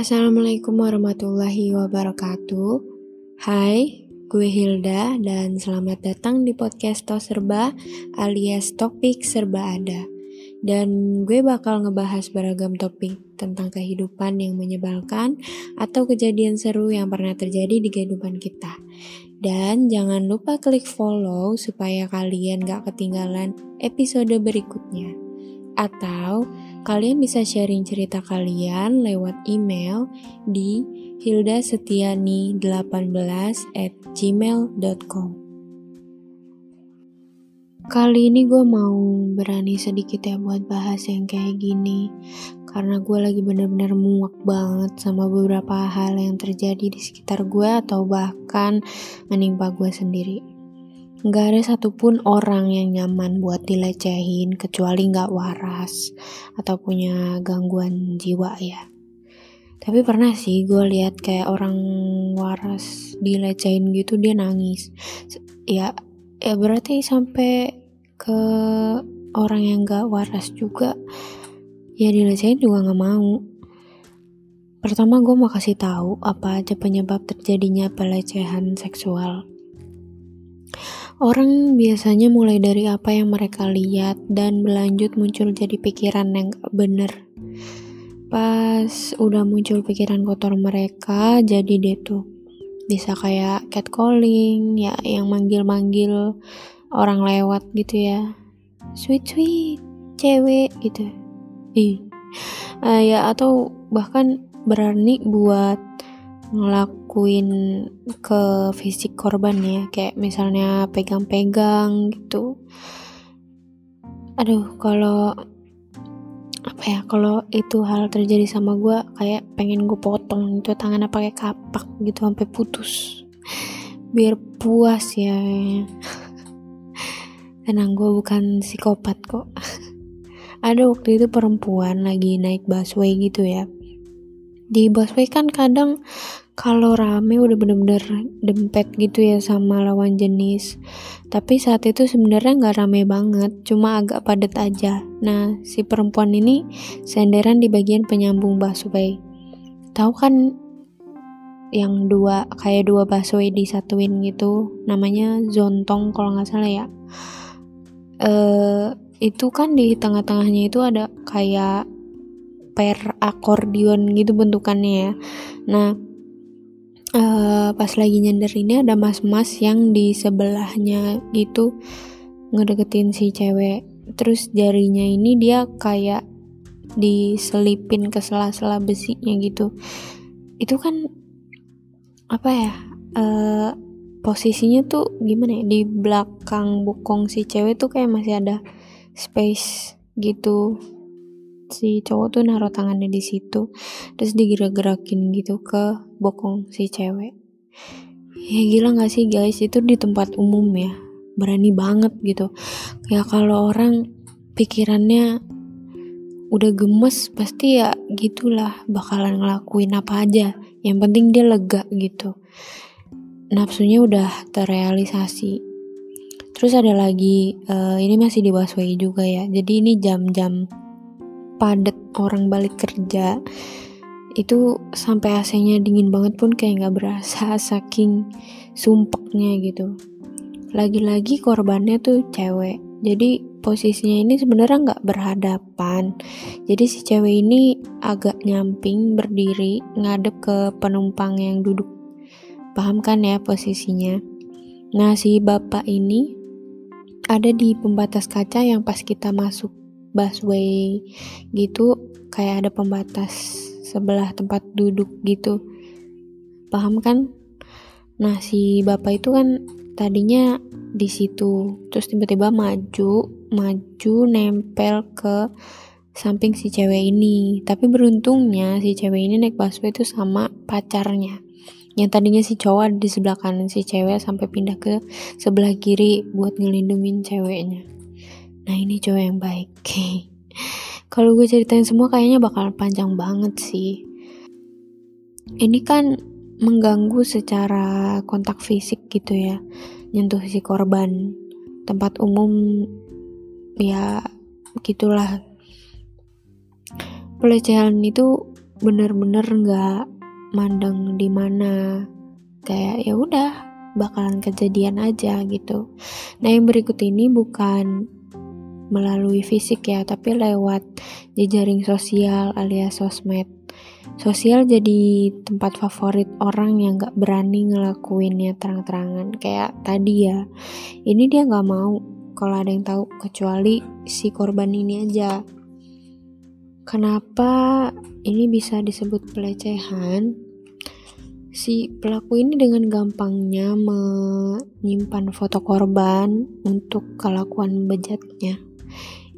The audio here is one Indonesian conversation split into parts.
Assalamualaikum warahmatullahi wabarakatuh. Hai, gue Hilda dan selamat datang di podcast Tos Serba alias Topik Serba Ada. Dan gue bakal ngebahas beragam topik tentang kehidupan yang menyebalkan atau kejadian seru yang pernah terjadi di kehidupan kita. Dan jangan lupa klik follow supaya kalian gak ketinggalan episode berikutnya. Atau kalian bisa sharing cerita kalian lewat email di hildasetiani18 at gmail.com Kali ini gue mau berani sedikit ya buat bahas yang kayak gini Karena gue lagi bener-bener muak banget sama beberapa hal yang terjadi di sekitar gue Atau bahkan menimpa gue sendiri Gak ada satupun orang yang nyaman buat dilecehin Kecuali gak waras Atau punya gangguan jiwa ya. Tapi pernah sih gue lihat kayak orang waras dilecehin gitu dia nangis. Ya ya berarti sampai ke orang yang gak waras juga ya dilecehin juga gak mau. Pertama gue mau kasih tahu apa aja penyebab terjadinya pelecehan seksual Orang biasanya mulai dari apa yang mereka lihat dan berlanjut muncul jadi pikiran yang bener. Pas udah muncul pikiran kotor mereka, jadi deh tuh bisa kayak catcalling, ya yang manggil-manggil orang lewat gitu ya. Sweet sweet cewek gitu. Ih. Uh, ya atau bahkan berani buat ngelakuin ke fisik korban ya kayak misalnya pegang-pegang gitu. Aduh kalau apa ya kalau itu hal terjadi sama gue kayak pengen gue potong itu tangannya pakai kapak gitu sampai putus. Biar puas ya. Tenang gue bukan psikopat kok. Ada waktu itu perempuan lagi naik busway gitu ya. Di busway kan kadang kalau rame udah bener-bener dempet gitu ya sama lawan jenis. Tapi saat itu sebenarnya nggak rame banget cuma agak padat aja. Nah si perempuan ini senderan di bagian penyambung busway. Tahu kan yang dua kayak dua busway disatuin gitu? Namanya zontong kalau nggak salah ya. Uh, itu kan di tengah-tengahnya itu ada kayak per akordion gitu bentukannya ya. Nah, uh, pas lagi nyender ini ada mas-mas yang di sebelahnya gitu ngedeketin si cewek. Terus jarinya ini dia kayak diselipin ke sela-sela besinya gitu. Itu kan apa ya? Uh, posisinya tuh gimana ya di belakang bokong si cewek tuh kayak masih ada space gitu si cowok tuh naruh tangannya di situ terus digerak-gerakin gitu ke bokong si cewek. Ya gila gak sih guys? Itu di tempat umum ya. Berani banget gitu. Ya kalau orang pikirannya udah gemes pasti ya gitulah bakalan ngelakuin apa aja. Yang penting dia lega gitu. Nafsunya udah terrealisasi. Terus ada lagi uh, ini masih di busway juga ya. Jadi ini jam-jam padat orang balik kerja itu sampai AC-nya dingin banget pun kayak nggak berasa saking sumpeknya gitu. Lagi-lagi korbannya tuh cewek. Jadi posisinya ini sebenarnya nggak berhadapan. Jadi si cewek ini agak nyamping berdiri ngadep ke penumpang yang duduk. Paham kan ya posisinya? Nah, si bapak ini ada di pembatas kaca yang pas kita masuk busway gitu kayak ada pembatas sebelah tempat duduk gitu. Paham kan? Nah, si bapak itu kan tadinya di situ, terus tiba-tiba maju, maju nempel ke samping si cewek ini. Tapi beruntungnya si cewek ini naik busway itu sama pacarnya yang tadinya si cowok ada di sebelah kanan si cewek sampai pindah ke sebelah kiri buat ngelindungin ceweknya nah ini cowok yang baik. Kalau gue ceritain semua kayaknya bakal panjang banget sih. Ini kan mengganggu secara kontak fisik gitu ya. Nyentuh si korban. Tempat umum ya gitulah. Pelecehan itu bener-bener nggak mandang di mana. Kayak ya udah bakalan kejadian aja gitu. Nah yang berikut ini bukan melalui fisik ya tapi lewat jejaring sosial alias sosmed. Sosial jadi tempat favorit orang yang gak berani ngelakuinnya terang-terangan. Kayak tadi ya ini dia gak mau kalau ada yang tahu kecuali si korban ini aja. Kenapa ini bisa disebut pelecehan? Si pelaku ini dengan gampangnya menyimpan foto korban untuk kelakuan bejatnya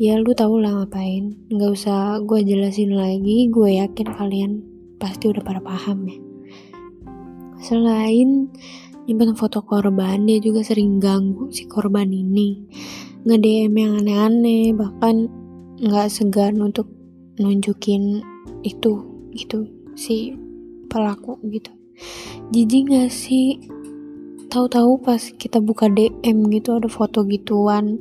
ya lu tau lah ngapain. Nggak usah gue jelasin lagi gue yakin kalian pasti udah pada paham ya. Selain nyimpan foto korban dia juga sering ganggu si korban ini. nge-DM yang aneh-aneh bahkan nggak segan untuk nunjukin itu gitu si pelaku gitu. Jijik gak sih? Tahu-tahu pas kita buka DM gitu ada foto gituan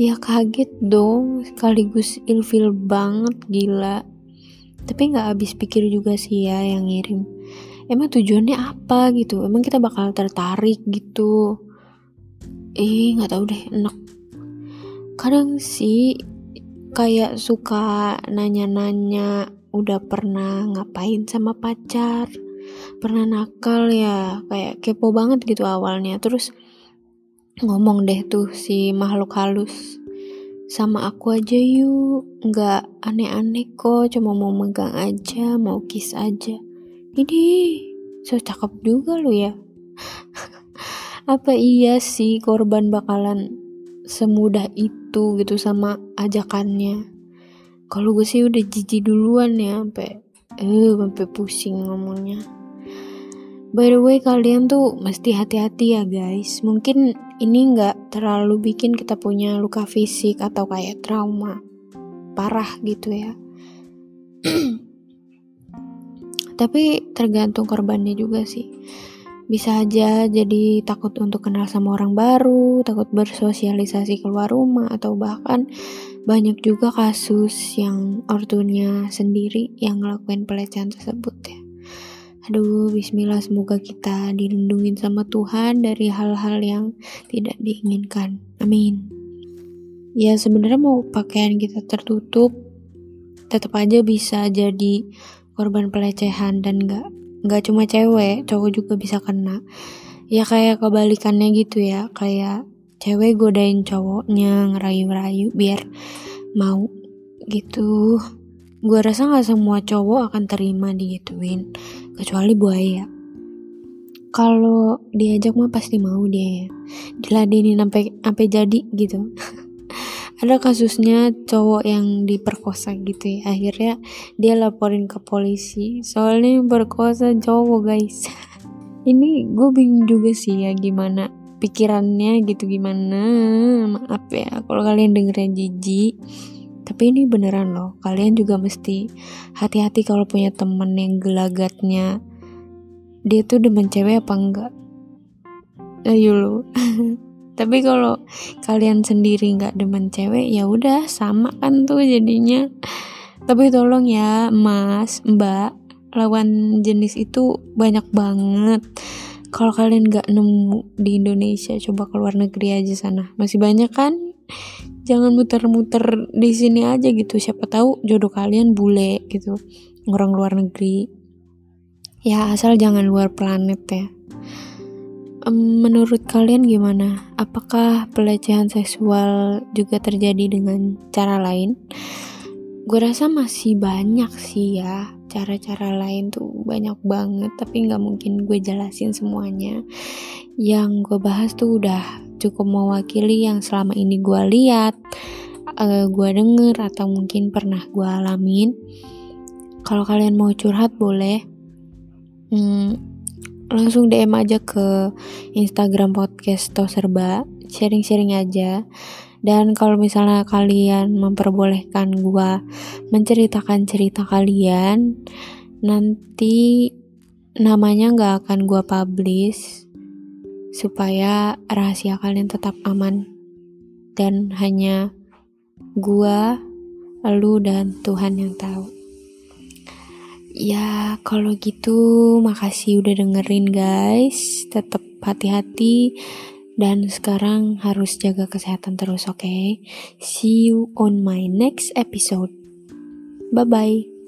ya kaget dong sekaligus ilfil banget gila. Tapi nggak habis pikir juga sih ya yang ngirim. Emang tujuannya apa gitu? Emang kita bakal tertarik gitu? Eh nggak tahu deh enak. Kadang sih kayak suka nanya-nanya udah pernah ngapain sama pacar? Pernah nakal ya? Kayak kepo banget gitu awalnya. Terus ngomong deh tuh si makhluk halus. Sama aku aja yuk. Nggak aneh-aneh kok. Cuma mau megang aja mau kiss aja. Ini so cakep juga lu ya. Apa iya sih korban bakalan semudah itu gitu sama ajakannya? Kalau gue sih udah jijik duluan ya sampai eh sampai pusing ngomongnya By the way kalian tuh mesti hati-hati ya guys. Mungkin ini nggak terlalu bikin kita punya luka fisik atau kayak trauma parah gitu ya. Tapi tergantung korbannya juga sih. Bisa aja jadi takut untuk kenal sama orang baru Takut bersosialisasi keluar rumah Atau bahkan banyak juga kasus yang ortunya sendiri yang ngelakuin pelecehan tersebut ya Aduh, bismillah semoga kita dilindungi sama Tuhan dari hal-hal yang tidak diinginkan. Amin. Ya sebenarnya mau pakaian kita tertutup, tetap aja bisa jadi korban pelecehan dan nggak nggak cuma cewek, cowok juga bisa kena. Ya kayak kebalikannya gitu ya, kayak cewek godain cowoknya ngerayu-rayu biar mau gitu. Gue rasa gak semua cowok akan terima digituin, kecuali buaya. Kalau diajak mah pasti mau dia ya. Diladenin sampai sampai jadi gitu. Ada kasusnya cowok yang diperkosa gitu ya. Akhirnya dia laporin ke polisi. Soalnya yang perkosa cowok guys. Ini gue bingung juga sih ya gimana pikirannya gitu gimana. Maaf ya kalau kalian dengerin jijik tapi ini beneran loh kalian juga mesti hati-hati kalau punya temen yang gelagatnya dia tuh demen cewek apa enggak. Ayo lo tapi kalau kalian sendiri nggak demen cewek ya udah sama kan tuh jadinya. Tapi tolong ya mas mbak lawan jenis itu banyak banget. Kalau kalian nggak nemu di Indonesia coba keluar negeri aja sana. Masih banyak kan jangan muter-muter di sini aja gitu. Siapa tahu jodoh kalian bule gitu. Orang luar negeri. Ya asal jangan luar planet ya. Menurut kalian gimana? Apakah pelecehan seksual juga terjadi dengan cara lain? Gue rasa masih banyak sih ya cara-cara lain tuh. Banyak banget tapi nggak mungkin gue jelasin semuanya. Yang gue bahas tuh udah cukup mewakili yang selama ini gue lihat, uh, gue denger atau mungkin pernah gue alamin. Kalau kalian mau curhat boleh, hmm, langsung DM aja ke Instagram podcast Toserba, sharing-sharing aja. Dan kalau misalnya kalian memperbolehkan gue menceritakan cerita kalian, nanti namanya nggak akan gue publish supaya rahasia kalian tetap aman dan hanya gua, lu dan Tuhan yang tahu. Ya, kalau gitu makasih udah dengerin guys. Tetap hati-hati dan sekarang harus jaga kesehatan terus, oke? Okay? See you on my next episode. Bye bye.